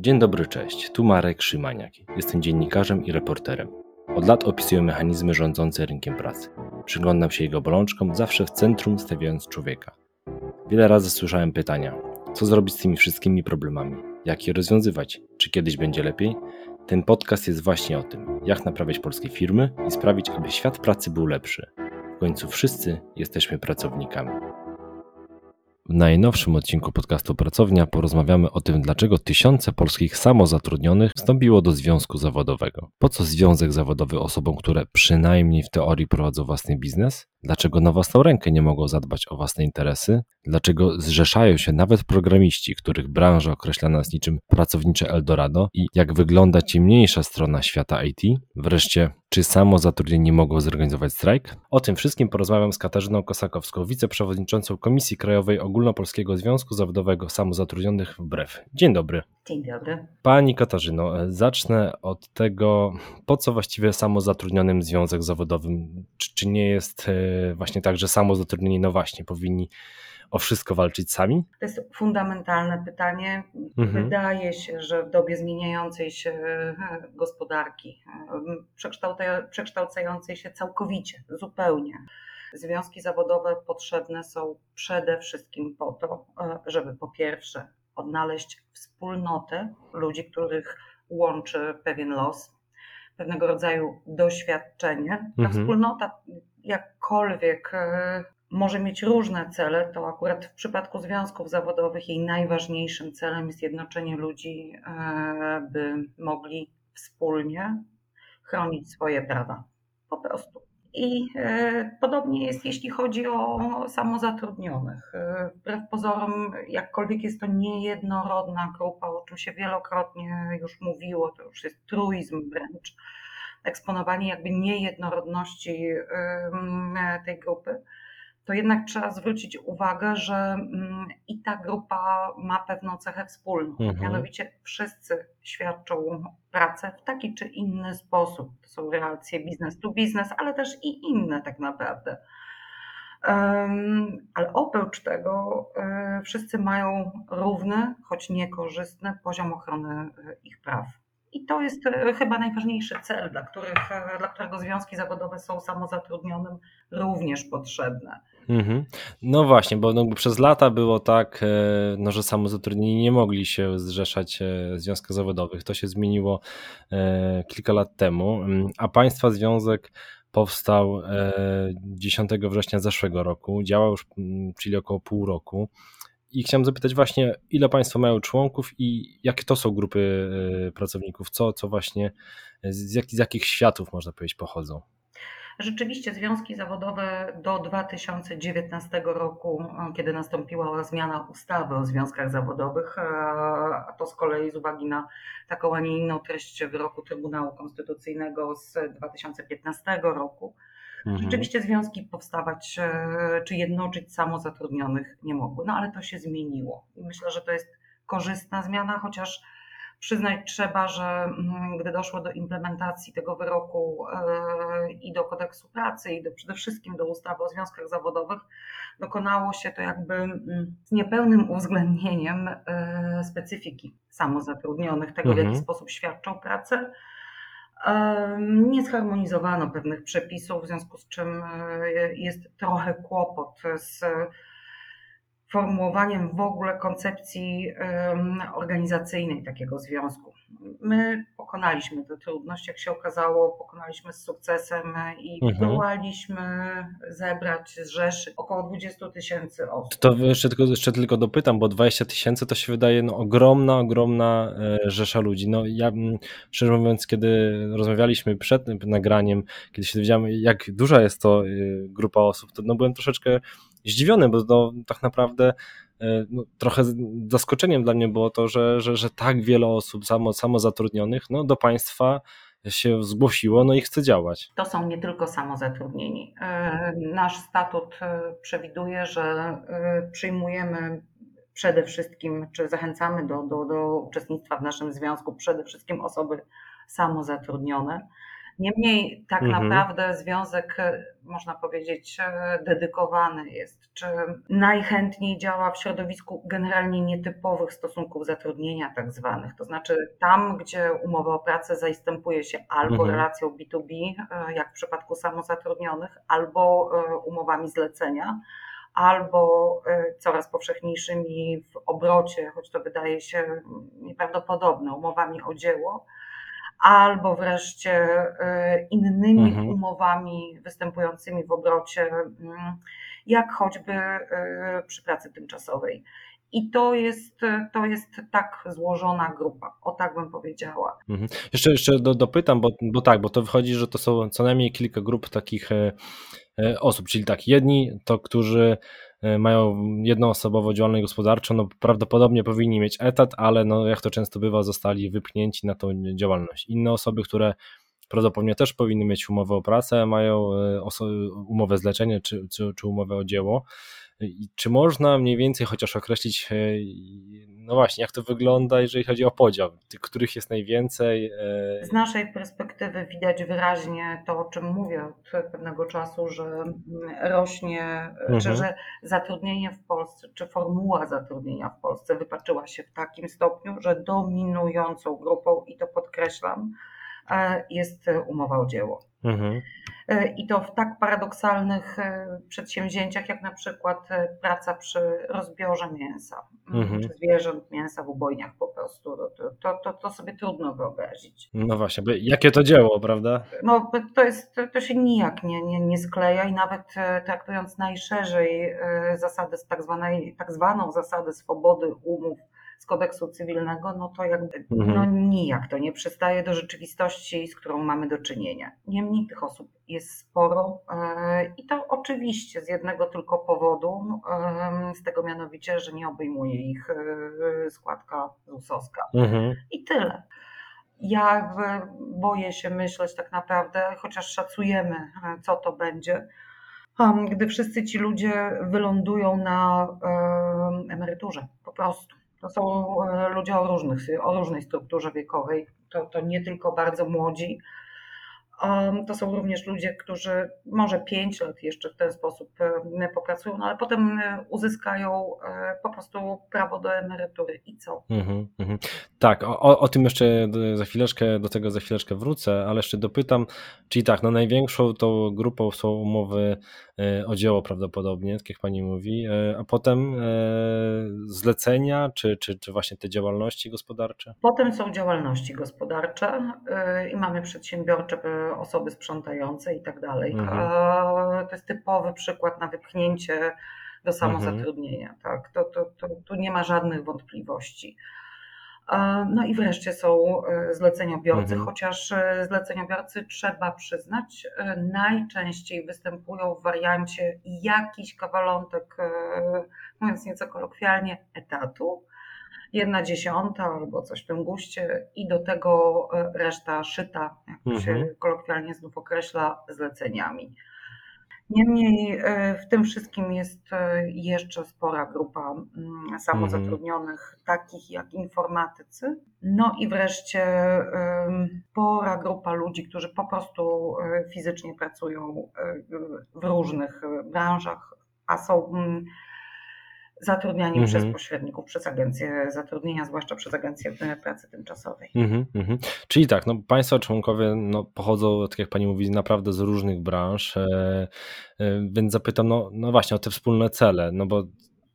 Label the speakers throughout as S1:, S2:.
S1: Dzień dobry, cześć. Tu Marek Szymaniak. Jestem dziennikarzem i reporterem. Od lat opisuję mechanizmy rządzące rynkiem pracy. Przyglądam się jego bolączkom, zawsze w centrum stawiając człowieka. Wiele razy słyszałem pytania: co zrobić z tymi wszystkimi problemami? Jak je rozwiązywać? Czy kiedyś będzie lepiej? Ten podcast jest właśnie o tym, jak naprawiać polskie firmy i sprawić, aby świat pracy był lepszy. W końcu wszyscy jesteśmy pracownikami. W najnowszym odcinku podcastu Pracownia porozmawiamy o tym, dlaczego tysiące polskich samozatrudnionych wstąpiło do związku zawodowego. Po co związek zawodowy osobom, które przynajmniej w teorii prowadzą własny biznes? Dlaczego na własną rękę nie mogą zadbać o własne interesy? Dlaczego zrzeszają się nawet programiści, których branża określana jest niczym pracownicze Eldorado? I jak wygląda ciemniejsza strona świata IT? Wreszcie, czy samozatrudnieni mogą zorganizować strajk? O tym wszystkim porozmawiam z Katarzyną Kosakowską, wiceprzewodniczącą Komisji Krajowej Ogólnopolskiego Związku Zawodowego Samozatrudnionych w BREF. Dzień dobry.
S2: Dzień dobry.
S1: Pani Katarzyno, zacznę od tego, po co właściwie samozatrudnionym związek zawodowym? Czy, czy nie jest e, właśnie tak, że samozatrudnieni, no właśnie, powinni o wszystko walczyć sami?
S2: To jest fundamentalne pytanie. Mhm. Wydaje się, że w dobie zmieniającej się e, gospodarki, e, przekształcającej się całkowicie, zupełnie, związki zawodowe potrzebne są przede wszystkim po to, żeby po pierwsze odnaleźć wspólnotę ludzi, których łączy pewien los, pewnego rodzaju doświadczenie. Ta mhm. wspólnota, jakkolwiek e, może mieć różne cele, to akurat w przypadku związków zawodowych jej najważniejszym celem jest jednoczenie ludzi, e, by mogli wspólnie chronić swoje prawa. Po prostu. I e, podobnie jest, jeśli chodzi o samozatrudnionych. Wbrew pozorom, jakkolwiek jest to niejednorodna grupa, o czym się wielokrotnie już mówiło, to już jest truizm wręcz, eksponowanie jakby niejednorodności tej grupy to jednak trzeba zwrócić uwagę, że i ta grupa ma pewną cechę wspólną. Mhm. Mianowicie wszyscy świadczą pracę w taki czy inny sposób. To są relacje biznes to biznes, ale też i inne tak naprawdę. Ale oprócz tego e, wszyscy mają równy, choć niekorzystny poziom ochrony e, ich praw. I to jest e, chyba najważniejszy cel, dla, których, dla którego związki zawodowe są samozatrudnionym również potrzebne.
S1: Mhm. No właśnie, bo no, przez lata było tak, e, no, że samozatrudnieni nie mogli się zrzeszać e, w związkach zawodowych. To się zmieniło e, kilka lat temu, a Państwa Związek powstał 10 września zeszłego roku, działał już, czyli około pół roku. I chciałem zapytać właśnie, ile Państwo mają członków i jakie to są grupy pracowników, co, co właśnie, z, jak, z jakich światów można powiedzieć pochodzą?
S2: Rzeczywiście związki zawodowe do 2019 roku, kiedy nastąpiła zmiana ustawy o związkach zawodowych, a to z kolei z uwagi na taką, a nie inną treść wyroku Trybunału Konstytucyjnego z 2015 roku, mhm. rzeczywiście związki powstawać e, czy jednoczyć samozatrudnionych nie mogły. No ale to się zmieniło i myślę, że to jest korzystna zmiana, chociaż Przyznać trzeba, że mm, gdy doszło do implementacji tego wyroku e, i do kodeksu pracy, i do, przede wszystkim do ustawy o związkach zawodowych, dokonało się to jakby mm, z niepełnym uwzględnieniem e, specyfiki samozatrudnionych, tego w jaki mhm. sposób świadczą pracę. E, nie zharmonizowano pewnych przepisów, w związku z czym jest trochę kłopot z formułowaniem w ogóle koncepcji organizacyjnej takiego związku. My pokonaliśmy tę trudność, jak się okazało, pokonaliśmy z sukcesem i mhm. zebrać z Rzeszy około 20 tysięcy osób.
S1: To jeszcze tylko, jeszcze tylko dopytam, bo 20 tysięcy to się wydaje no, ogromna, ogromna e, rzesza ludzi. No, ja szczerze mówiąc, kiedy rozmawialiśmy przed nagraniem, kiedy się dowiedziałem, jak duża jest to e, grupa osób, to no, byłem troszeczkę zdziwiony, bo no, tak naprawdę no, trochę zaskoczeniem dla mnie było to, że, że, że tak wiele osób samo, samozatrudnionych no, do państwa się zgłosiło no i chce działać.
S2: To są nie tylko samozatrudnieni. E, nasz statut e, przewiduje, że przyjmujemy przede wszystkim, czy zachęcamy do, do, do uczestnictwa w naszym związku przede wszystkim osoby samozatrudnione Niemniej tak
S1: Mhm.
S2: naprawdę związek, e, można powiedzieć, e, dedykowany jest, czy najchętniej działa w środowisku generalnie nietypowych stosunków zatrudnienia tak zwanych, to znaczy tam, gdzie umowa o pracę zastępuje się albo
S1: Mhm.
S2: relacją B2B, e, jak w przypadku samozatrudnionych, albo umowami zlecenia, albo coraz powszechniejszymi w obrocie, choć to wydaje się nieprawdopodobne, umowami o dzieło, albo wreszcie e, innymi
S1: Mhm.
S2: umowami występującymi w obrocie, mm, jak choćby e, przy pracy tymczasowej. I to jest, to jest tak złożona grupa, o tak bym powiedziała.
S1: Mhm. Jeszcze, jeszcze do, dopytam, bo, bo tak, bo to wychodzi, że to są co najmniej kilka grup takich e, osób, czyli tak, jedni to, którzy mają jednoosobowo działalność gospodarczą, no prawdopodobnie powinni mieć etat, ale no jak to często bywa, zostali wypchnięci na tą działalność. Inne osoby, które prawdopodobnie też powinny mieć umowę o pracę, mają e, umowę zlecenie czy, czy, czy umowę o dzieło. I czy można mniej więcej chociaż określić, e, no właśnie, jak to wygląda, jeżeli chodzi o podział, tych, których jest najwięcej? e,
S2: Z naszej perspektywy widać wyraźnie to, o czym mówię od pewnego czasu, że mm, rośnie, czy
S1: Mhm.
S2: że zatrudnienie w Polsce, czy formuła zatrudnienia w Polsce wypaczyła się w takim stopniu, że dominującą grupą, i to podkreślam, e, jest umowa o dzieło.
S1: Mhm.
S2: E, I to w tak paradoksalnych e, przedsięwzięciach, jak na przykład e, praca przy rozbiorze mięsa,
S1: Mhm.
S2: czy zwierząt, mięsa w ubojniach po prostu. To, to, to, to sobie trudno wyobrazić.
S1: No właśnie, jakie to dzieło, prawda?
S2: No, to, jest, to się nijak nie, nie, nie skleja i nawet e, traktując najszerzej e, zasady, z tak, zwanej, tak zwaną zasadę swobody umów z kodeksu cywilnego, no to jakby
S1: Mhm.
S2: no nijak to nie przystaje do rzeczywistości, z którą mamy do czynienia. Niemniej tych osób jest sporo e, i to oczywiście z jednego tylko powodu, e, z tego mianowicie, że nie obejmuje ich e, składka ZUS-owska.
S1: Mhm.
S2: I tyle. Ja boję się myśleć tak naprawdę, chociaż szacujemy, co to będzie, gdy wszyscy ci ludzie wylądują na em, emeryturze. Po prostu. To są e, ludzie o, różnych, o różnej strukturze wiekowej. To, to nie tylko bardzo młodzi. To są również ludzie, którzy może 5 lat jeszcze w ten sposób e, popracują, no ale potem e, uzyskają e, po prostu prawo do emerytury. I co?
S1: Mhm, mhm. Tak, o, o- tym jeszcze do- za chwileczkę, do tego za chwileczkę wrócę, ale jeszcze dopytam, czyli tak, no największą tą grupą są umowy e, o dzieło prawdopodobnie, tak jak pani mówi, e, a potem e, zlecenia, czy, czy, czy właśnie te działalności gospodarcze?
S2: Potem są działalności gospodarcze i mamy przedsiębiorcze, osoby sprzątające i tak dalej.
S1: Mhm.
S2: To jest typowy przykład na wypchnięcie do samozatrudnienia. Tak? To, to, to, tu nie ma żadnych wątpliwości. No i wreszcie są y, zleceniobiorcy,
S1: Mhm.
S2: chociaż y, zleceniobiorcy trzeba przyznać, y, najczęściej występują w wariancie jakiś kawalątek, mówiąc nieco kolokwialnie, etatu jedna dziesiąta albo coś w tym guście i do tego e, reszta szyta, jak to się
S1: Mhm.
S2: kolokwialnie znów określa, zleceniami. Niemniej e, w tym wszystkim jest e, jeszcze spora grupa mm, samozatrudnionych, takich jak informatycy. No i wreszcie spora grupa ludzi, którzy po prostu fizycznie pracują w różnych branżach, a są mm, zatrudniani
S1: Mhm.
S2: przez pośredników, przez agencje zatrudnienia, zwłaszcza przez agencje e, pracy tymczasowej.
S1: Mhm, mhm. Czyli tak, no państwo członkowie no, pochodzą, tak jak pani mówi, naprawdę z różnych branż, e, e, więc zapytam, no, no właśnie o te wspólne cele, no bo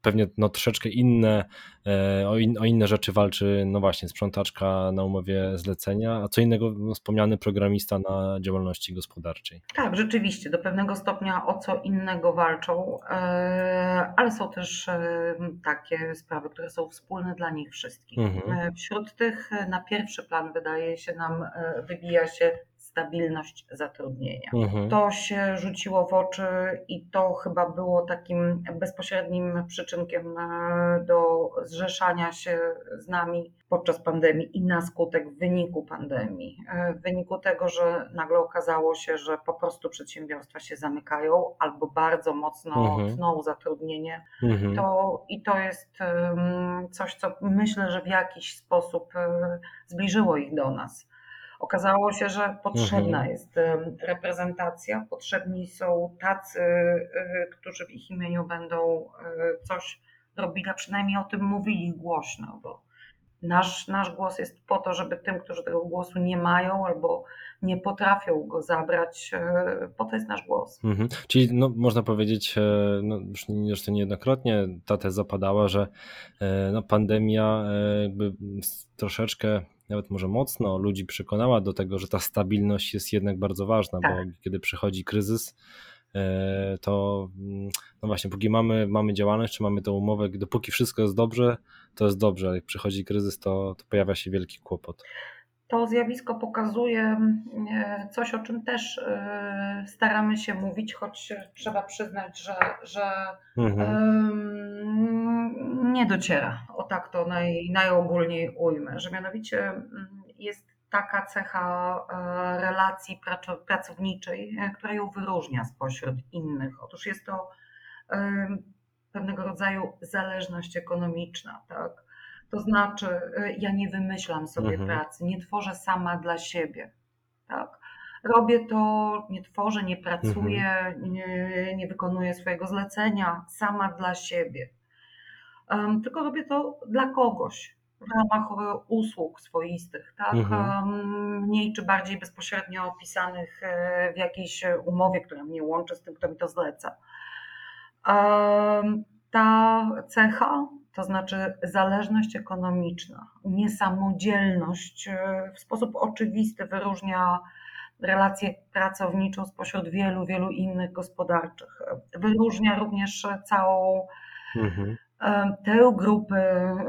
S1: pewnie no, troszeczkę inne, e, o, in, o inne rzeczy walczy, no właśnie, sprzątaczka na umowie zlecenia, a co innego no, wspomniany programista na działalności gospodarczej.
S2: Tak, rzeczywiście, do pewnego stopnia o co innego walczą, e, ale są też e, takie sprawy, które są wspólne dla nich wszystkich.
S1: Mhm.
S2: Wśród tych na pierwszy plan wydaje się nam wybija się stabilność zatrudnienia.
S1: Mhm.
S2: To się rzuciło w oczy i to chyba było takim bezpośrednim przyczynkiem e, do zrzeszania się z nami podczas pandemii i na skutek w wyniku pandemii. E, W wyniku tego, że nagle okazało się, że po prostu przedsiębiorstwa się zamykają albo bardzo mocno
S1: Mhm.
S2: tną zatrudnienie,
S1: Mhm.
S2: to, I to jest coś, co myślę, że w jakiś sposób e, zbliżyło ich do nas. Okazało się, że potrzebna
S1: Mhm.
S2: jest reprezentacja, potrzebni są tacy, y, którzy w ich imieniu będą y, coś robili, a przynajmniej o tym mówili głośno, bo nasz, nasz głos jest po to, żeby tym, którzy tego głosu nie mają albo nie potrafią go zabrać, y, po to jest nasz głos.
S1: Mhm. Czyli no, można powiedzieć, e, no, już zresztą niejednokrotnie ta teza padała, że e, no, pandemia e, jakby troszeczkę, nawet może mocno ludzi przekonała do tego, że ta stabilność jest jednak bardzo ważna, bo
S2: Tak.
S1: kiedy przychodzi kryzys, e, to mm, no właśnie, póki mamy, mamy działalność, czy mamy tę umowę, dopóki wszystko jest dobrze, to jest dobrze, ale jak przychodzi kryzys, to, to pojawia się wielki kłopot.
S2: To zjawisko pokazuje e, coś, o czym też e, staramy się mówić, choć trzeba przyznać, że, że
S1: Mhm.
S2: nie dociera. O tak to naj, najogólniej ujmę, że mianowicie mm, jest taka cecha e, relacji praco- pracowniczej, e, która ją wyróżnia spośród innych. Otóż jest to em, pewnego rodzaju zależność ekonomiczna, tak? To znaczy, ja nie wymyślam sobie
S1: Mhm.
S2: pracy, nie tworzę sama dla siebie. Tak? Robię to, nie tworzę, nie pracuję, nie, nie wykonuję swojego zlecenia sama dla siebie. Tylko robię to dla kogoś w ramach e, usług swoistych, tak?
S1: Mhm.
S2: Mniej czy bardziej bezpośrednio opisanych e, w jakiejś e, umowie, która mnie łączy z tym, kto mi to zleca. Ta cecha, to znaczy zależność ekonomiczna, niesamodzielność w sposób oczywisty wyróżnia relację pracowniczą spośród wielu, wielu innych gospodarczych. Wyróżnia również całą
S1: Mhm.
S2: E, tę grupę,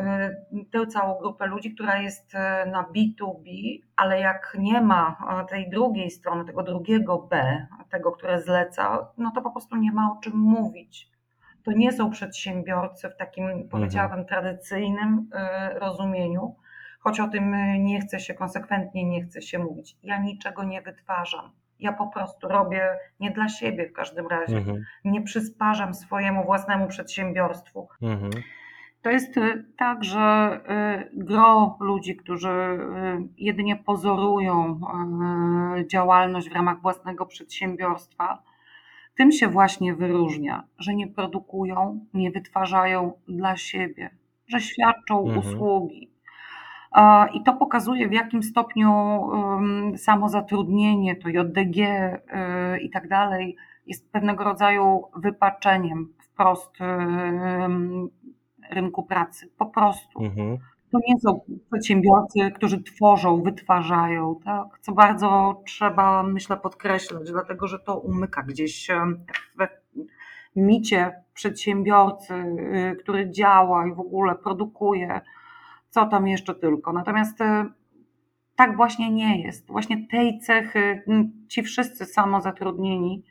S2: e, tę całą grupę ludzi, która jest e, na B2B, ale jak nie ma tej drugiej strony, tego drugiego B, tego, które zleca, no to po prostu nie ma o czym mówić. To nie są przedsiębiorcy w takim, powiedziałabym, tradycyjnym e, rozumieniu, choć o tym nie chce się konsekwentnie, nie chce się mówić. Ja niczego nie wytwarzam. Ja po prostu robię nie dla siebie w każdym razie.
S1: Mhm.
S2: Nie przysparzam swojemu własnemu przedsiębiorstwu.
S1: Mhm.
S2: To jest y, tak, że y, gro ludzi, którzy y, jedynie pozorują działalność w ramach własnego przedsiębiorstwa, tym się właśnie wyróżnia, że nie produkują, nie wytwarzają dla siebie, że świadczą
S1: Mhm.
S2: usługi. I to pokazuje, w jakim stopniu samozatrudnienie, to JDG y, i tak dalej, jest pewnego rodzaju wypaczeniem wprost rynku pracy. Po prostu.
S1: Mhm.
S2: To nie są przedsiębiorcy, którzy tworzą, wytwarzają, tak? co bardzo trzeba, myślę, podkreślać, dlatego że to umyka gdzieś we micie przedsiębiorcy, y, który działa i w ogóle produkuje, co tam jeszcze tylko. Natomiast y, tak właśnie nie jest. Właśnie tej cechy ci wszyscy samozatrudnieni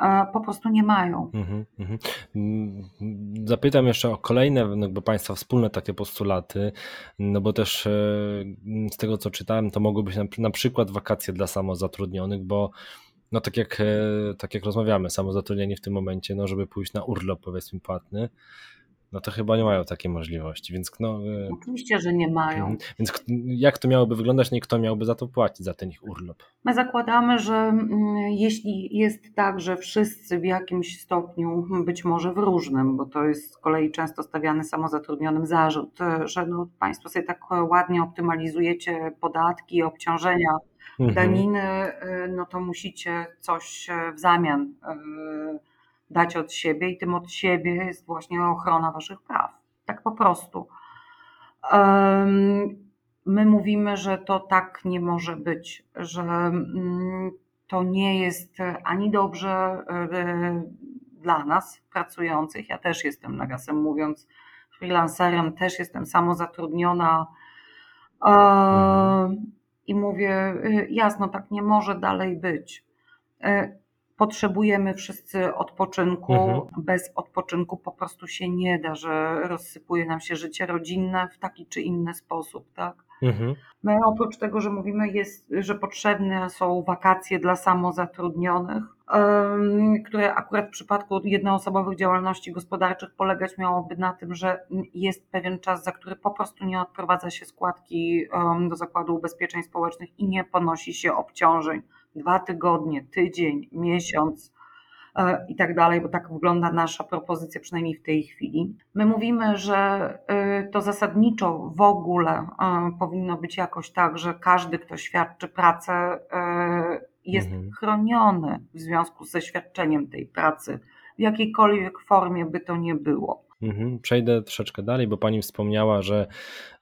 S2: e, po prostu nie mają.
S1: Mhm, mhm. Mm, Zapytam jeszcze o kolejne no, jakby Państwa wspólne takie postulaty, no bo też e, z tego co czytałem, to mogły być na, przykład wakacje dla samozatrudnionych, bo no tak jak, e, tak jak rozmawiamy, samozatrudnieni w tym momencie, no żeby pójść na urlop powiedzmy płatny, no to chyba nie mają takiej możliwości, więc no, e,
S2: Oczywiście, że nie mają.
S1: więc jak to miałoby wyglądać, nie kto miałby za to płacić, za ten ich urlop?
S2: My zakładamy, że mm, jeśli jest tak, że wszyscy w jakimś stopniu, być może w różnym, bo to jest z kolei często stawiany samozatrudnionym zarzut, że no, Państwo sobie tak ładnie optymalizujecie podatki, obciążenia,
S1: Mhm.
S2: daniny, no to musicie coś e, w zamian dać od siebie i tym od siebie jest właśnie ochrona Waszych praw. Tak po prostu. My mówimy, że to tak nie może być, że mm, to nie jest ani dobrze e, dla nas pracujących. Ja też jestem, nawiasem mówiąc, freelancerem, też jestem samozatrudniona. E,
S1: Mhm.
S2: I mówię, y, jasno, tak nie może dalej być. Potrzebujemy wszyscy odpoczynku.
S1: Mhm.
S2: Bez odpoczynku po prostu się nie da, że rozsypuje nam się życie rodzinne w taki czy inny sposób, tak?
S1: Mhm.
S2: My oprócz tego, że mówimy, jest, że potrzebne są wakacje dla samozatrudnionych, które akurat w przypadku jednoosobowych działalności gospodarczych polegać miałoby na tym, że jest pewien czas, za który po prostu nie odprowadza się składki do Zakładu Ubezpieczeń Społecznych i nie ponosi się obciążeń. Dwa tygodnie, tydzień, miesiąc e, i tak dalej, bo tak wygląda nasza propozycja, przynajmniej w tej chwili. My mówimy, że e, to zasadniczo w ogóle e, powinno być jakoś tak, że każdy, kto świadczy pracę, jest
S1: Mhm.
S2: chroniony w związku ze świadczeniem tej pracy, w jakiejkolwiek formie by to nie było.
S1: Mhm. Przejdę troszeczkę dalej, bo Pani wspomniała, że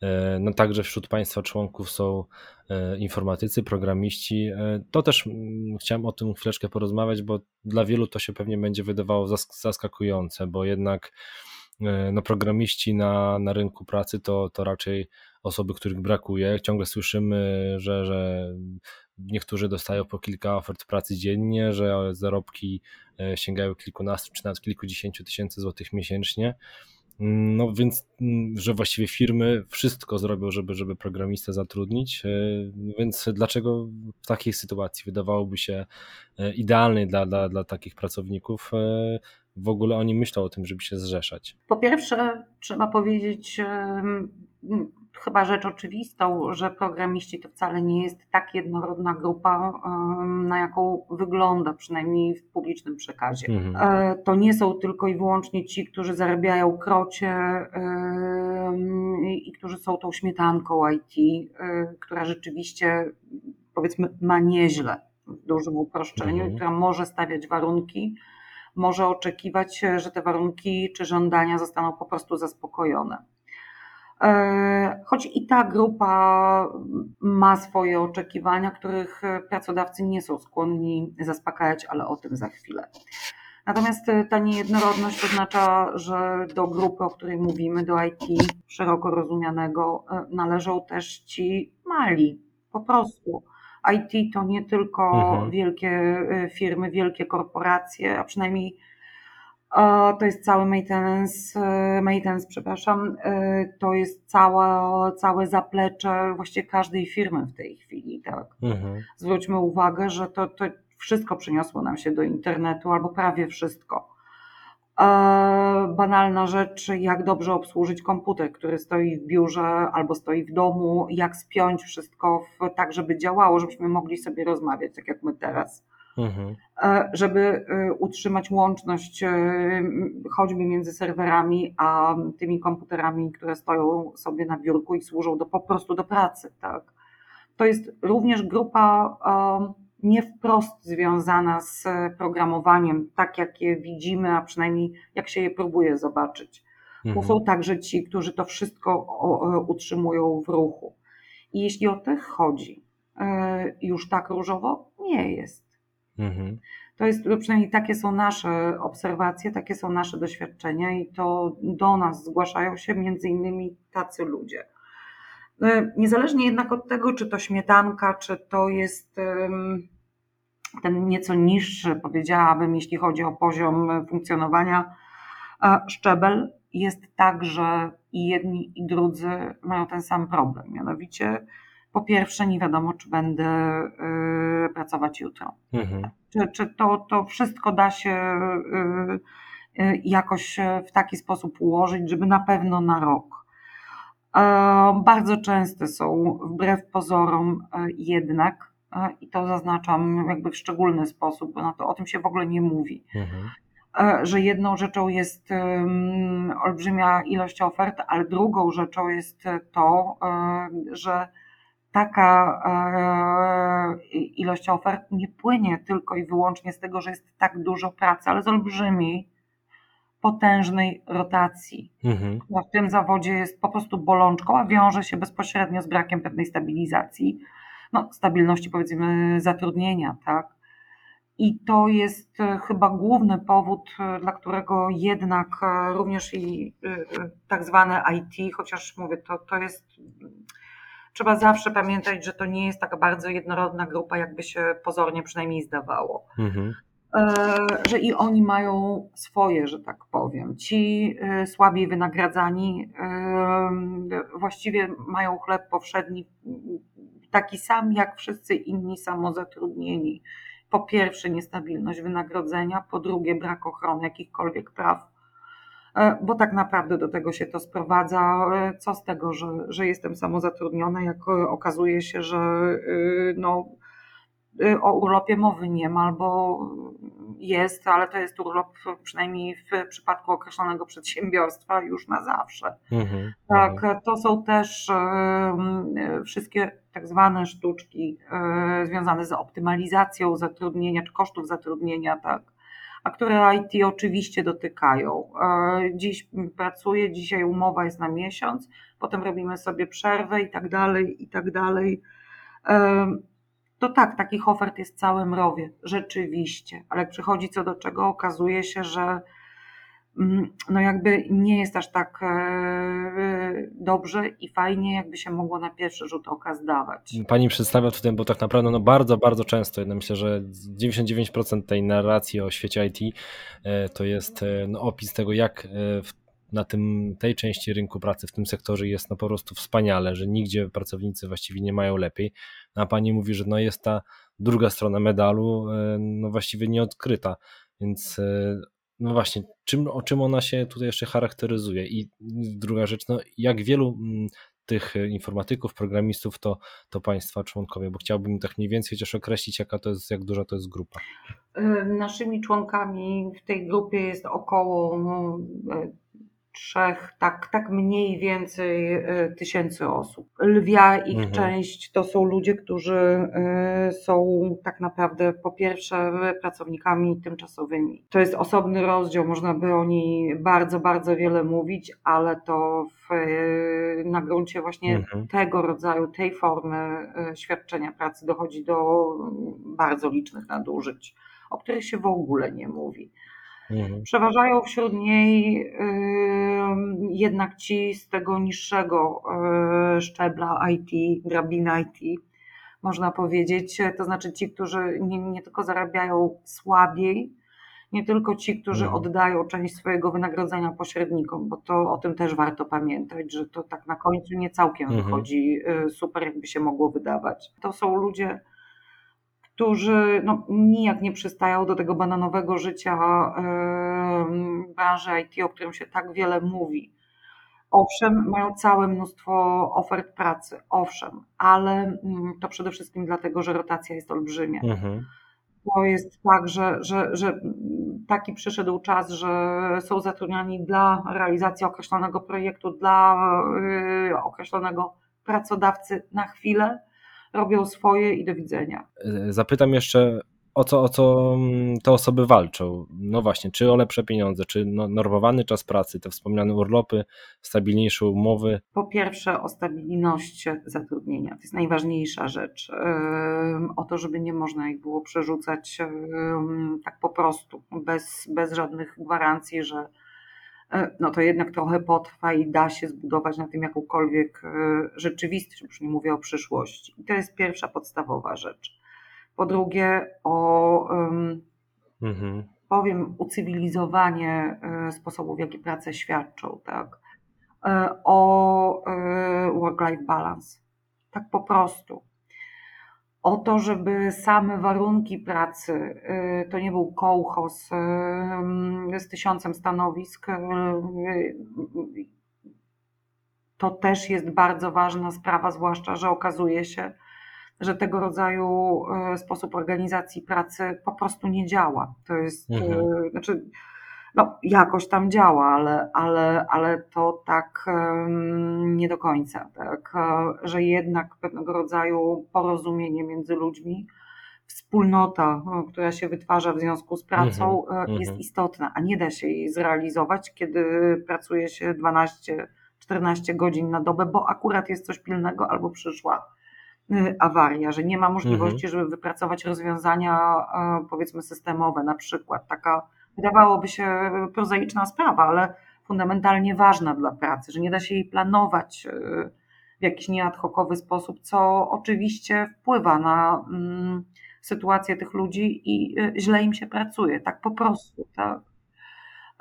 S1: e, no także wśród Państwa członków są e, informatycy, programiści. E, To też chciałem o tym chwileczkę porozmawiać, bo dla wielu to się pewnie będzie wydawało zask- zaskakujące, bo jednak no, programiści na, na rynku pracy to, to raczej osoby, których brakuje. Ciągle słyszymy, że, że niektórzy dostają po kilka ofert pracy dziennie, że zarobki e, sięgają kilkunastu czy nawet kilkudziesięciu tysięcy złotych miesięcznie. No więc, mm, że właściwie firmy wszystko zrobią, żeby, żeby programistę zatrudnić, e, więc dlaczego w takiej sytuacji wydawałoby się e, idealnej dla, dla, dla takich pracowników w ogóle oni myślą o tym, żeby się zrzeszać?
S2: Po pierwsze, trzeba powiedzieć, chyba rzecz oczywistą, że programiści to wcale nie jest tak jednorodna grupa, na jaką wygląda, przynajmniej w publicznym przekazie.
S1: Mhm.
S2: E, To nie są tylko i wyłącznie ci, którzy zarabiają krocie i którzy są tą śmietanką IT, e, która rzeczywiście, powiedzmy, ma nieźle w dużym uproszczeniu,
S1: Mhm.
S2: która może stawiać warunki, może oczekiwać, że te warunki czy żądania zostaną po prostu zaspokojone. E, Choć i ta grupa ma swoje oczekiwania, których pracodawcy nie są skłonni zaspokajać, ale o tym za chwilę. Natomiast ta niejednorodność oznacza, że do grupy, o której mówimy, do IT szeroko rozumianego, e, należą też ci mali, po prostu. IT to nie tylko
S1: Mhm.
S2: wielkie e, firmy, wielkie korporacje, a przynajmniej e, to jest cały maintenance, e, maintenance przepraszam, e, to jest cała, całe zaplecze właściwie każdej firmy w tej chwili. Tak?
S1: Mhm.
S2: Zwróćmy uwagę, że to, to wszystko przeniosło nam się do internetu, albo prawie wszystko. E, Banalna rzecz, jak dobrze obsłużyć komputer, który stoi w biurze albo stoi w domu, jak spiąć wszystko w, tak, żeby działało, żebyśmy mogli sobie rozmawiać, tak jak my teraz.
S1: Mhm.
S2: E, Żeby e, utrzymać łączność e, choćby między serwerami a tymi komputerami, które stoją sobie na biurku i służą do, po prostu do pracy. Tak? To jest również grupa nie wprost związana z programowaniem, tak jak je widzimy, a przynajmniej jak się je próbuje zobaczyć.
S1: Mhm.
S2: są także ci, którzy to wszystko utrzymują w ruchu. I jeśli o tych chodzi, już tak różowo nie jest.
S1: Mhm.
S2: To jest, przynajmniej takie są nasze obserwacje, takie są nasze doświadczenia i to do nas zgłaszają się między innymi tacy ludzie. E, Niezależnie jednak od tego, czy to śmietanka, czy to jest ten nieco niższy, powiedziałabym, jeśli chodzi o poziom funkcjonowania, e, szczebel, jest tak, że i jedni, i drudzy mają ten sam problem. Mianowicie, po pierwsze, nie wiadomo, czy będę e, pracować jutro
S1: Mhm.
S2: czy, czy to, to wszystko da się y, y, jakoś w taki sposób ułożyć, żeby na pewno na rok. E, Bardzo częste są, wbrew pozorom, e, jednak, e, i to zaznaczam jakby w szczególny sposób, bo na to o tym się w ogóle nie mówi,
S1: Mhm.
S2: że jedną rzeczą jest ym, olbrzymia ilość ofert, ale drugą rzeczą jest to, że taka e, ilość ofert nie płynie tylko i wyłącznie z tego, że jest tak dużo pracy, ale z olbrzymiej, potężnej rotacji.
S1: Mhm.
S2: W tym zawodzie jest po prostu bolączką, a wiąże się bezpośrednio z brakiem pewnej stabilizacji, no, stabilności powiedzmy zatrudnienia, tak? I to jest e, chyba główny powód, e, dla którego jednak również i tak zwane IT, chociaż mówię, to, to jest. Trzeba zawsze pamiętać, że to nie jest taka bardzo jednorodna grupa, jakby się pozornie przynajmniej zdawało.
S1: Mhm.
S2: że i oni mają swoje, że tak powiem. Ci słabiej wynagradzani właściwie mają chleb powszedni taki sam jak wszyscy inni samozatrudnieni. Po pierwsze, niestabilność wynagrodzenia, po drugie, brak ochrony jakichkolwiek praw, e, bo tak naprawdę do tego się to sprowadza. E, co z tego, że, że jestem samozatrudniona, jak okazuje się, że no, o urlopie mowy nie ma, albo jest, ale to jest urlop przynajmniej w przypadku określonego przedsiębiorstwa już na zawsze. Mhm, tak, mhm. to są też wszystkie tak zwane sztuczki związane z optymalizacją zatrudnienia czy kosztów zatrudnienia, tak, a które IT oczywiście dotykają. Dziś pracuję, dzisiaj umowa jest na miesiąc, potem robimy sobie przerwę i tak dalej, i tak dalej to tak, takich ofert jest całe mrowie, rzeczywiście, ale przychodzi co do czego, okazuje się, że no jakby nie jest aż tak e, dobrze i fajnie, jakby się mogło na pierwszy rzut oka zdawać.
S1: Pani przedstawia tutaj, bo tak naprawdę no bardzo, bardzo często, ja myślę, że 99% tej narracji o świecie IT e, to jest e, no, opis tego, jak w na tym, tej części rynku pracy, w tym sektorze jest no po prostu wspaniale, że nigdzie pracownicy właściwie nie mają lepiej. No, a pani mówi, że no jest ta druga strona medalu, no właściwie nieodkryta. Więc no właśnie, czym, o czym ona się tutaj jeszcze charakteryzuje? I druga rzecz, no jak wielu mm, tych informatyków, programistów to, to państwa członkowie, bo chciałbym tak mniej więcej chociaż określić, jaka to jest, jak duża to jest grupa.
S2: E, naszymi członkami w tej grupie jest około no, trzech, tak, tak mniej więcej y, tysięcy osób. Lwia ich mhm. część to są ludzie, którzy y, są tak naprawdę po pierwsze pracownikami tymczasowymi. To jest osobny rozdział, można by o niej bardzo, bardzo wiele mówić, ale to w, y, na gruncie właśnie mhm. tego rodzaju, tej formy świadczenia pracy dochodzi do bardzo licznych nadużyć, o których się w ogóle nie mówi. Mhm. Przeważają wśród niej jednak ci z tego niższego e, szczebla IT, drabiny IT, można powiedzieć. To znaczy ci, którzy nie, nie tylko zarabiają słabiej, nie tylko ci, którzy mhm. oddają część swojego wynagrodzenia pośrednikom, bo to o tym też warto pamiętać, że to tak na końcu nie całkiem mhm. wychodzi e, super, jakby się mogło wydawać. To są ludzie którzy no, nijak nie przystają do tego bananowego życia yy, branży IT, o którym się tak wiele mówi. Owszem, mają całe mnóstwo ofert pracy, owszem, ale mm, to przede wszystkim dlatego, że rotacja jest olbrzymia. Mhm. To jest tak, że, że, że taki przyszedł czas, że są zatrudniani dla realizacji określonego projektu, dla yy, określonego pracodawcy na chwilę robią swoje i do widzenia.
S1: Zapytam jeszcze, o co, o co mm, te osoby walczą? No właśnie, czy o lepsze pieniądze, czy no, normowany czas pracy, te wspomniane urlopy, stabilniejsze umowy?
S2: Po pierwsze o stabilność zatrudnienia, to jest najważniejsza rzecz. O to, żeby nie można ich było przerzucać tak po prostu, bez, bez żadnych gwarancji, że E, no to jednak trochę potrwa i da się zbudować na tym jakąkolwiek e, rzeczywistość, już nie mówię o przyszłości. I to jest pierwsza podstawowa rzecz. Po drugie, o mhm. powiem, ucywilizowanie e, sposobów, w jaki pracę świadczą, tak? O work-life balance. Tak po prostu o to, żeby same warunki pracy, y, to nie był kołchos y, z tysiącem stanowisk, y, to też jest bardzo ważna sprawa, zwłaszcza, że okazuje się, że tego rodzaju sposób organizacji pracy po prostu nie działa. To jest, mhm. znaczy, no, jakoś tam działa, ale, ale, ale to tak nie do końca. Tak, e, że jednak pewnego rodzaju porozumienie między ludźmi, wspólnota, e, która się wytwarza w związku z pracą, mm -hmm, jest istotna, a nie da się jej zrealizować, kiedy pracuje się 12-14 godzin na dobę, bo akurat jest coś pilnego albo przyszła awaria, że nie ma możliwości, -hmm. żeby wypracować rozwiązania powiedzmy systemowe, na przykład taka wydawałoby się prozaiczna sprawa, ale fundamentalnie ważna dla pracy, że nie da się jej planować e, w jakiś nieadhokowy sposób, co oczywiście wpływa na mm, sytuację tych ludzi i źle im się pracuje, tak po prostu. Tak?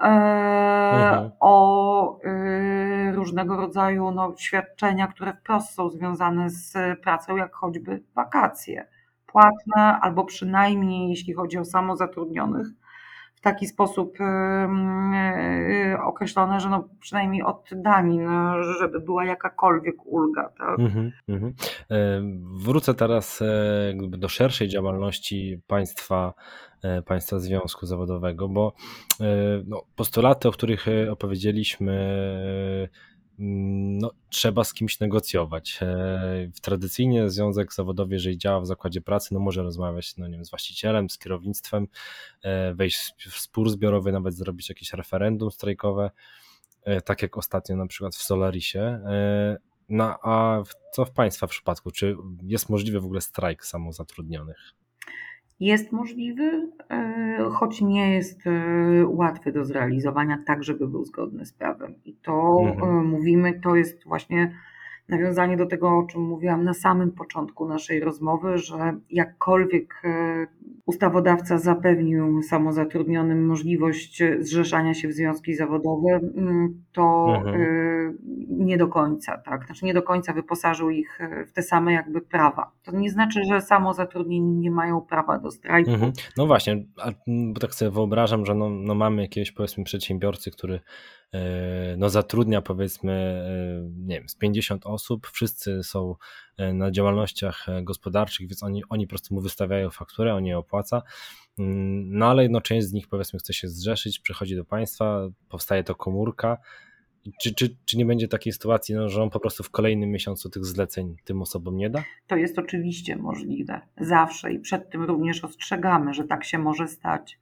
S2: Mhm. o różnego rodzaju no, świadczenia, które wprost są związane z pracą, jak choćby wakacje płatne, albo przynajmniej jeśli chodzi o samozatrudnionych, w taki sposób e, określone, że no przynajmniej od danin, żeby była jakakolwiek ulga. Tak? Mm -hmm.
S1: Wrócę teraz e, do szerszej działalności państwa, państwa związku zawodowego, bo no, postulaty, o których opowiedzieliśmy, no, trzeba z kimś negocjować. E, tradycyjnie związek zawodowy, jeżeli działa w zakładzie pracy, no może rozmawiać no, nie wiem, z właścicielem, z kierownictwem, e, wejść w spór zbiorowy, nawet zrobić jakieś referendum strajkowe, e, tak jak ostatnio na przykład w Solarisie. No a co w Państwa przypadku? Czy jest możliwy w ogóle strajk samozatrudnionych?
S2: Jest możliwy, e, choć nie jest e, łatwy do zrealizowania, tak żeby był zgodny z prawem. I to mhm. E, mówimy, to jest właśnie nawiązanie do tego, o czym mówiłam na samym początku naszej rozmowy, że jakkolwiek ustawodawca zapewnił samozatrudnionym możliwość zrzeszania się w związki zawodowe, mm, to mhm. nie do końca, tak? Znaczy nie do końca wyposażył ich w te same jakby prawa. To nie znaczy, że samozatrudnieni nie mają prawa do strajku. Mhm.
S1: No właśnie, bo tak sobie wyobrażam, że no, no mamy jakiegoś powiedzmy przedsiębiorcy, który E, no zatrudnia powiedzmy, e, nie wiem, z 50 osób, wszyscy są e, na działalnościach gospodarczych, więc oni, oni po prostu mu wystawiają fakturę, on je opłaca, mm, no ale jedno część z nich powiedzmy chce się zrzeszyć, przychodzi do państwa, powstaje to komórka, czy, czy, czy nie będzie takiej sytuacji, no, że on po prostu w kolejnym miesiącu tych zleceń tym osobom nie da?
S2: To jest oczywiście możliwe. Zawsze i przed tym również ostrzegamy, że tak się może stać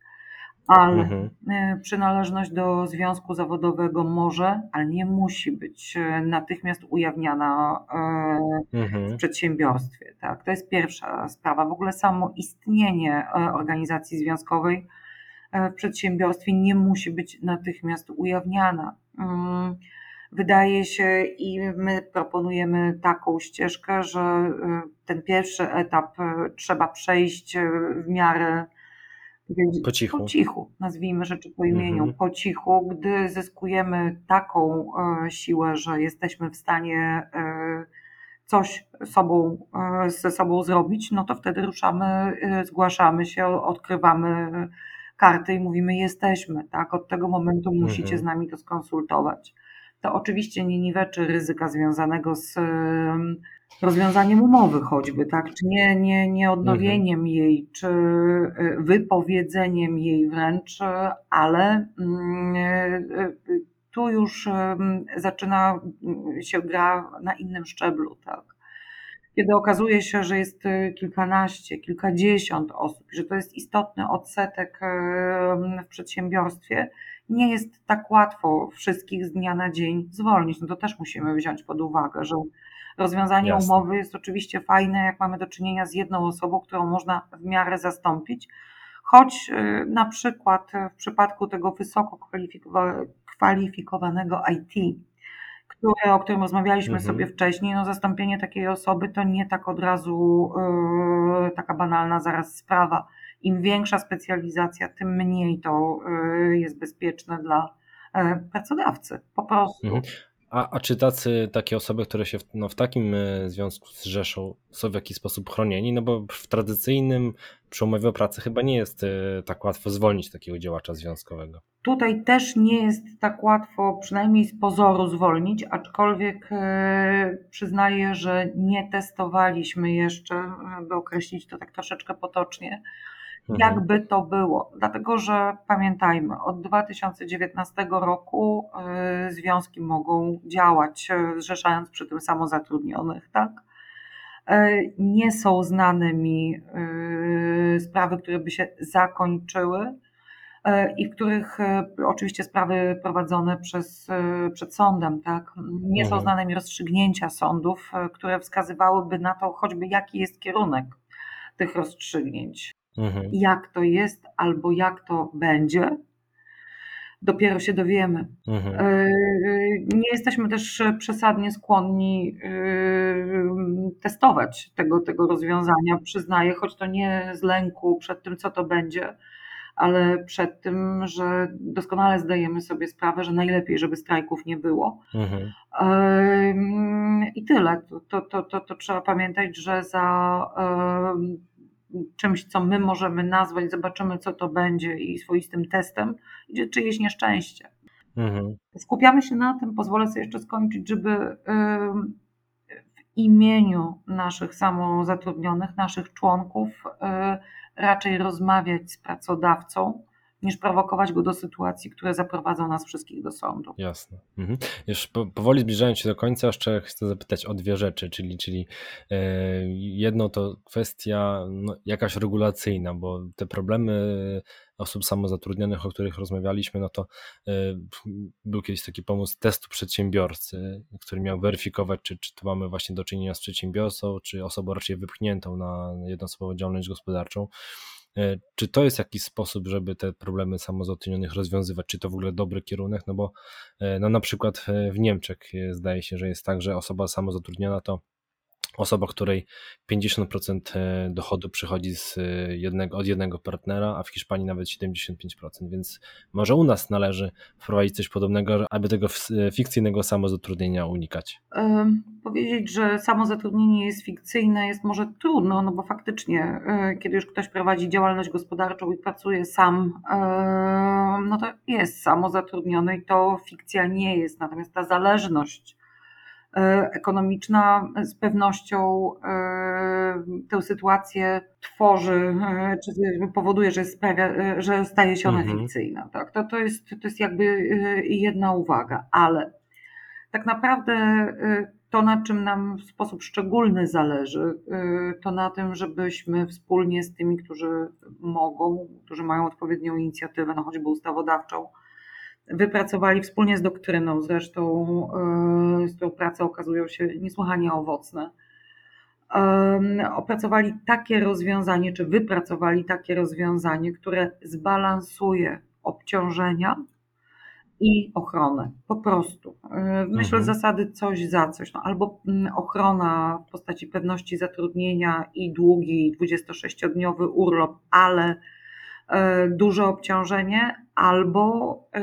S2: ale mhm. E, przynależność do związku zawodowego może, ale nie musi być e, natychmiast ujawniana e, mhm. w przedsiębiorstwie. Tak? To jest pierwsza sprawa. W ogóle samo istnienie organizacji związkowej w przedsiębiorstwie nie musi być natychmiast ujawniana. Mm, wydaje się i my proponujemy taką ścieżkę, że ten pierwszy etap trzeba przejść w miarę
S1: po cichu.
S2: Po cichu, nazwijmy rzeczy po imieniu, mhm. po cichu, gdy zyskujemy taką e, siłę, że jesteśmy w stanie e, coś sobą, e, ze sobą zrobić, no to wtedy ruszamy, zgłaszamy się, odkrywamy karty i mówimy jesteśmy, tak? Od tego momentu musicie mhm. z nami to skonsultować. To oczywiście nie niweczy ryzyka związanego z rozwiązaniem umowy choćby, tak? Czy nie, nie, nie odnowieniem mhm. jej, czy y, wypowiedzeniem jej wręcz, ale mm, y, y, tu już zaczyna się gra na innym szczeblu, tak? Kiedy okazuje się, że jest kilkanaście, kilkadziesiąt osób, że to jest istotny odsetek w przedsiębiorstwie, nie jest tak łatwo wszystkich z dnia na dzień zwolnić. No to też musimy wziąć pod uwagę, że Rozwiązanie Jasne. umowy jest oczywiście fajne, jak mamy do czynienia z jedną osobą, którą można w miarę zastąpić, choć y, na przykład w przypadku tego wysoko kwalifikowanego IT, które, o którym rozmawialiśmy mhm. sobie wcześniej, no zastąpienie takiej osoby to nie tak od razu yy, taka banalna zaraz sprawa. Im większa specjalizacja, tym mniej to yy, jest bezpieczne dla yy, pracodawcy. Po prostu. Mhm.
S1: A, a czy tacy, takie osoby, które się w, no, w takim e, związku zrzeszą, są w jakiś sposób chronieni? No bo w tradycyjnym przy umowie o pracę chyba nie jest e, tak łatwo zwolnić takiego działacza związkowego.
S2: Tutaj też nie jest tak łatwo, przynajmniej z pozoru, zwolnić, aczkolwiek e, przyznaję, że nie testowaliśmy jeszcze, by określić to tak troszeczkę potocznie. Jakby to było. Dlatego, że pamiętajmy, od 2019 roku y, związki mogą działać, y, zrzeszając przy tym samozatrudnionych, tak? Y, nie są znane mi sprawy, które by się zakończyły i w których oczywiście sprawy prowadzone przez, przed sądem, tak? Nie są mhm. znane mi rozstrzygnięcia sądów, które wskazywałyby na to choćby jaki jest kierunek tych rozstrzygnięć. Mhm. Jak to jest albo jak to będzie, dopiero się dowiemy. Mhm. E, nie jesteśmy też przesadnie skłonni testować tego, tego rozwiązania, przyznaję, choć to nie z lęku przed tym, co to będzie, ale przed tym, że doskonale zdajemy sobie sprawę, że najlepiej, żeby strajków nie było. Mhm. I tyle. To, to, to, to, trzeba pamiętać, że za czymś, co my możemy nazwać, zobaczymy, co to będzie i swoistym testem, idzie czyjeś nieszczęście. Mhm. Skupiamy się na tym, pozwolę sobie jeszcze skończyć, żeby w imieniu naszych samozatrudnionych, naszych członków, y, raczej rozmawiać z pracodawcą, niż prowokować go do sytuacji, które zaprowadzą nas wszystkich do sądu.
S1: Jasne. Mhm. Już powoli zbliżając się do końca, jeszcze chcę zapytać o dwie rzeczy, czyli, czyli e, jedno to kwestia no, jakaś regulacyjna, bo te problemy osób samozatrudnionych, o których rozmawialiśmy, no to e, był kiedyś taki pomysł testu przedsiębiorcy, który miał weryfikować, czy, czy tu mamy właśnie do czynienia z przedsiębiorcą, czy osobą raczej wypchniętą na jednoosobową działalność gospodarczą. E, czy to jest jakiś sposób, żeby te problemy samozatrudnionych rozwiązywać? Czy to w ogóle dobry kierunek? No bo e, no na przykład e, w Niemczech zdaje się, że jest tak, że osoba samozatrudniona to osoba, której 50% e, dochodu przychodzi z e, jednego, od jednego partnera, a w Hiszpanii nawet 75%, więc może u nas należy wprowadzić coś podobnego, aby tego e, fikcyjnego samozatrudnienia unikać.
S2: Powiedzieć, że samozatrudnienie jest fikcyjne jest może trudno, no bo faktycznie, kiedy już ktoś prowadzi działalność gospodarczą i pracuje sam, no to jest samozatrudniony i to fikcja nie jest. Natomiast ta zależność ekonomiczna z pewnością e, tę sytuację tworzy, e, czy powoduje, że, sprawia, że staje się ona mhm. fikcyjna. Tak? To, to, jest, to jest jakby jedna uwaga, ale tak naprawdę to, na czym nam w sposób szczególny zależy, to na tym, żebyśmy wspólnie z tymi, którzy mogą, którzy mają odpowiednią inicjatywę, no choćby ustawodawczą, wypracowali wspólnie z doktryną, zresztą e, z którą prace okazują się niesłychanie owocne. Opracowali takie rozwiązanie, czy wypracowali takie rozwiązanie, które zbalansuje obciążenia i ochronę. Po prostu. E, myślę mhm. zasady coś za coś. No, albo mm, ochrona w postaci pewności zatrudnienia i długi 26-dniowy urlop, ale duże obciążenie, albo e,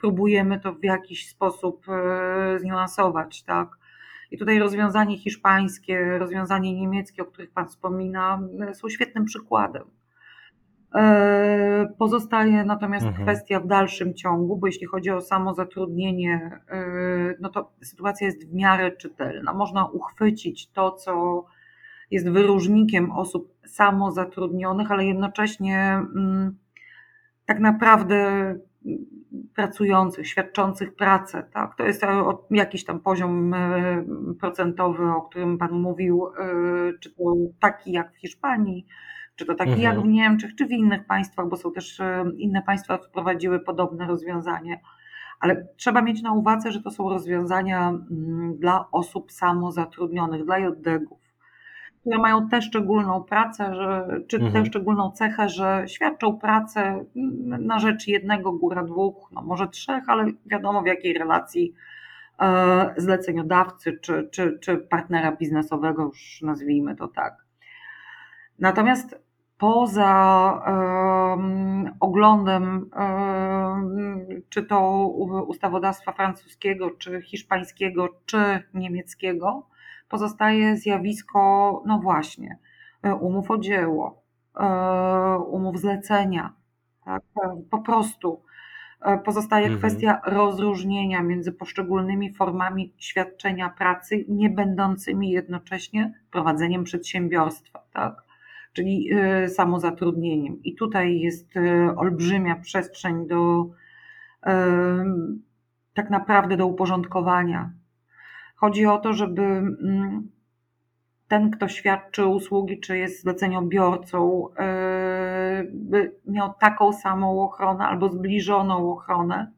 S2: próbujemy to w jakiś sposób e, zniuansować, tak? I tutaj rozwiązanie hiszpańskie, rozwiązanie niemieckie, o których Pan wspomina, są świetnym przykładem. Pozostaje natomiast mhm. kwestia w dalszym ciągu, bo jeśli chodzi o samozatrudnienie, no to sytuacja jest w miarę czytelna. Można uchwycić to, co jest wyróżnikiem osób samozatrudnionych, ale jednocześnie mm, tak naprawdę pracujących, świadczących pracę. Tak? To jest jakiś tam poziom e, procentowy, o którym Pan mówił, e, czy to taki jak w Hiszpanii, czy to taki mhm. jak w Niemczech, czy w innych państwach, bo są też e, inne państwa wprowadziły podobne rozwiązanie. Ale trzeba mieć na uwadze, że to są rozwiązania mm, dla osób samozatrudnionych, dla JDG-ów które mają tę szczególną pracę, że, czy mhm. tę szczególną cechę, że świadczą pracę na rzecz jednego, góra dwóch, no może trzech, ale wiadomo w jakiej relacji e, zleceniodawcy czy, czy, czy partnera biznesowego, już nazwijmy to tak. Natomiast poza um, oglądem um, czy to ustawodawstwa francuskiego, czy hiszpańskiego, czy niemieckiego, pozostaje zjawisko, no właśnie, e, umów o dzieło, e, umów zlecenia. Tak? E, po prostu pozostaje mhm. kwestia rozróżnienia między poszczególnymi formami świadczenia pracy, nie będącymi jednocześnie prowadzeniem przedsiębiorstwa, tak? czyli samozatrudnieniem. I tutaj jest olbrzymia przestrzeń do tak naprawdę do uporządkowania Chodzi o to, żeby mm, ten, kto świadczy usługi, czy jest zleceniobiorcą, by miał taką samą ochronę albo zbliżoną ochronę,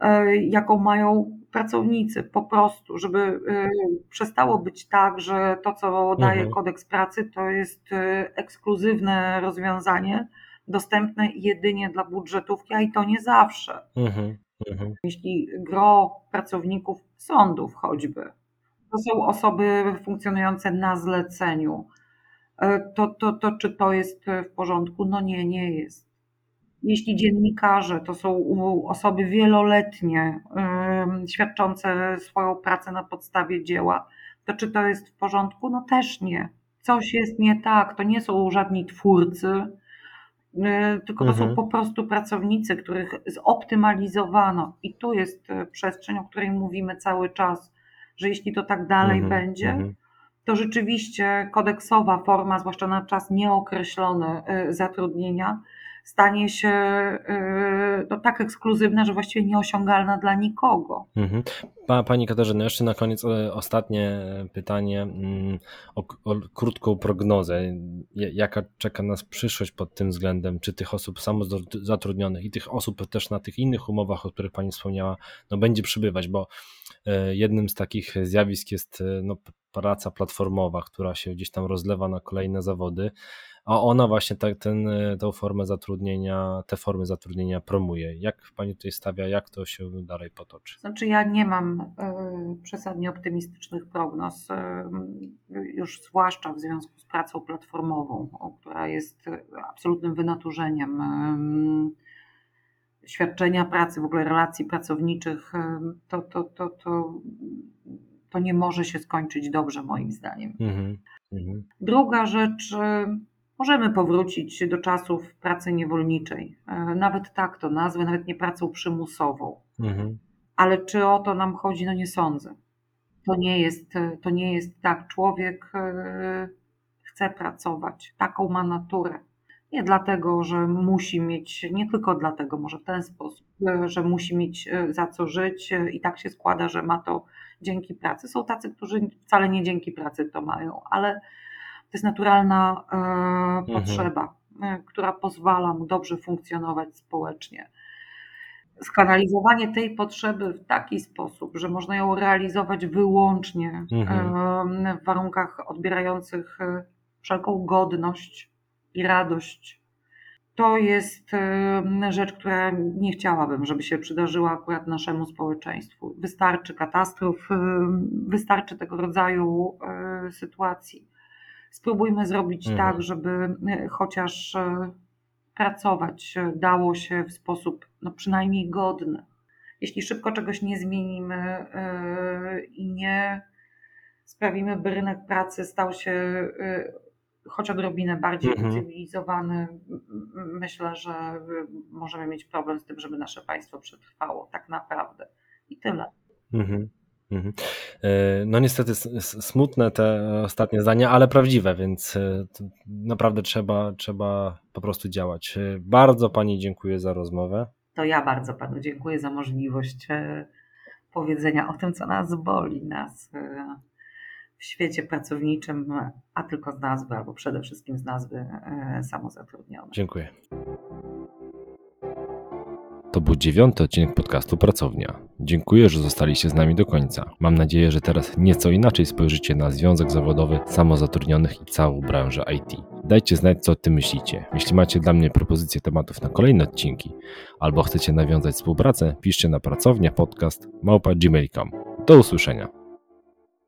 S2: e, jaką mają pracownicy, po prostu, żeby e, przestało być tak, że to, co daje mhm. kodeks pracy, to jest ekskluzywne rozwiązanie, dostępne jedynie dla budżetówki, a i to nie zawsze. Mhm. Mhm. Jeśli gro pracowników sądów choćby to są osoby funkcjonujące na zleceniu. To, to, to czy to jest w porządku? No nie, nie jest. Jeśli dziennikarze to są osoby wieloletnie, świadczące swoją pracę na podstawie dzieła, to czy to jest w porządku? No też nie. Coś jest nie tak. To nie są żadni twórcy, tylko to mhm. są po prostu pracownicy, których zoptymalizowano. I tu jest y, przestrzeń, o której mówimy cały czas, że jeśli to tak dalej mhm. będzie, mhm. to rzeczywiście kodeksowa forma, zwłaszcza na czas nieokreślony y, zatrudnienia, stanie się y, no, tak ekskluzywna, że właściwie nieosiągalna dla nikogo.
S1: Mhm. Pani Katarzyna, jeszcze na koniec e, ostatnie pytanie mm, o, o, krótką prognozę. Jaka czeka nas przyszłość pod tym względem? Czy tych osób samozatrudnionych i tych osób też na tych innych umowach, o których Pani wspomniała, no będzie przybywać, bo e, jednym z takich zjawisk jest e, no, praca platformowa, która się gdzieś tam rozlewa na kolejne zawody a ona właśnie tak, ten, e, tą formę zatrudnienia, te formy zatrudnienia promuje. Jak Pani tutaj stawia, jak to się dalej potoczy?
S2: Znaczy ja nie mam y, przesadnie optymistycznych prognoz, y, już zwłaszcza w związku z pracą platformową, która jest absolutnym wynaturzeniem y, świadczenia pracy, w ogóle relacji pracowniczych, to, to, to, to, to nie może się skończyć dobrze moim zdaniem. Mm -hmm. Druga rzecz, Możemy powrócić do czasów pracy niewolniczej. E, nawet tak to nazwę, nawet nie pracą przymusową. Mhm. Ale czy o to nam chodzi? No nie sądzę. To nie jest, to nie jest tak. Człowiek e, chce pracować, taką ma naturę. Nie dlatego, że musi mieć, nie tylko dlatego, może w ten sposób, e, że musi mieć za co żyć i tak się składa, że ma to dzięki pracy. Są tacy, którzy wcale nie dzięki pracy to mają, ale to jest naturalna e, mhm. potrzeba, mhm. która pozwala mu dobrze funkcjonować społecznie. Skanalizowanie tej potrzeby w taki sposób, że można ją realizować wyłącznie mhm. E, w warunkach odbierających wszelką godność i radość, to jest rzecz, która nie chciałabym, żeby się przydarzyła akurat naszemu społeczeństwu. Wystarczy katastrof, wystarczy tego rodzaju sytuacji spróbujmy zrobić mhm. tak, żeby e, chociaż e, pracować e, dało się w sposób no przynajmniej godny. Jeśli szybko czegoś nie zmienimy i nie sprawimy, by rynek pracy stał się choć odrobinę bardziej mhm. cywilizowany, myślę, że możemy mieć problem z tym, żeby nasze państwo przetrwało tak naprawdę. I tyle. Mhm.
S1: Mhm. E, no niestety smutne te ostatnie zdania, ale prawdziwe, więc e, naprawdę trzeba, trzeba po prostu działać. E, bardzo Pani dziękuję za rozmowę.
S2: To ja bardzo Panu dziękuję za możliwość powiedzenia o tym, co nas boli, nas w świecie pracowniczym, a tylko z nazwy, albo przede wszystkim z nazwy samozatrudnione.
S1: Dziękuję. To był dziewiąty odcinek podcastu Pracownia. Dziękuję, że zostaliście z nami do końca. Mam nadzieję, że teraz nieco inaczej spojrzycie na związek zawodowy samozatrudnionych i całą branżę IT. Dajcie znać, co o tym myślicie. Jeśli macie dla mnie propozycje tematów na kolejne odcinki, albo chcecie nawiązać współpracę, piszcie na pracownia podcast małpa. Do usłyszenia.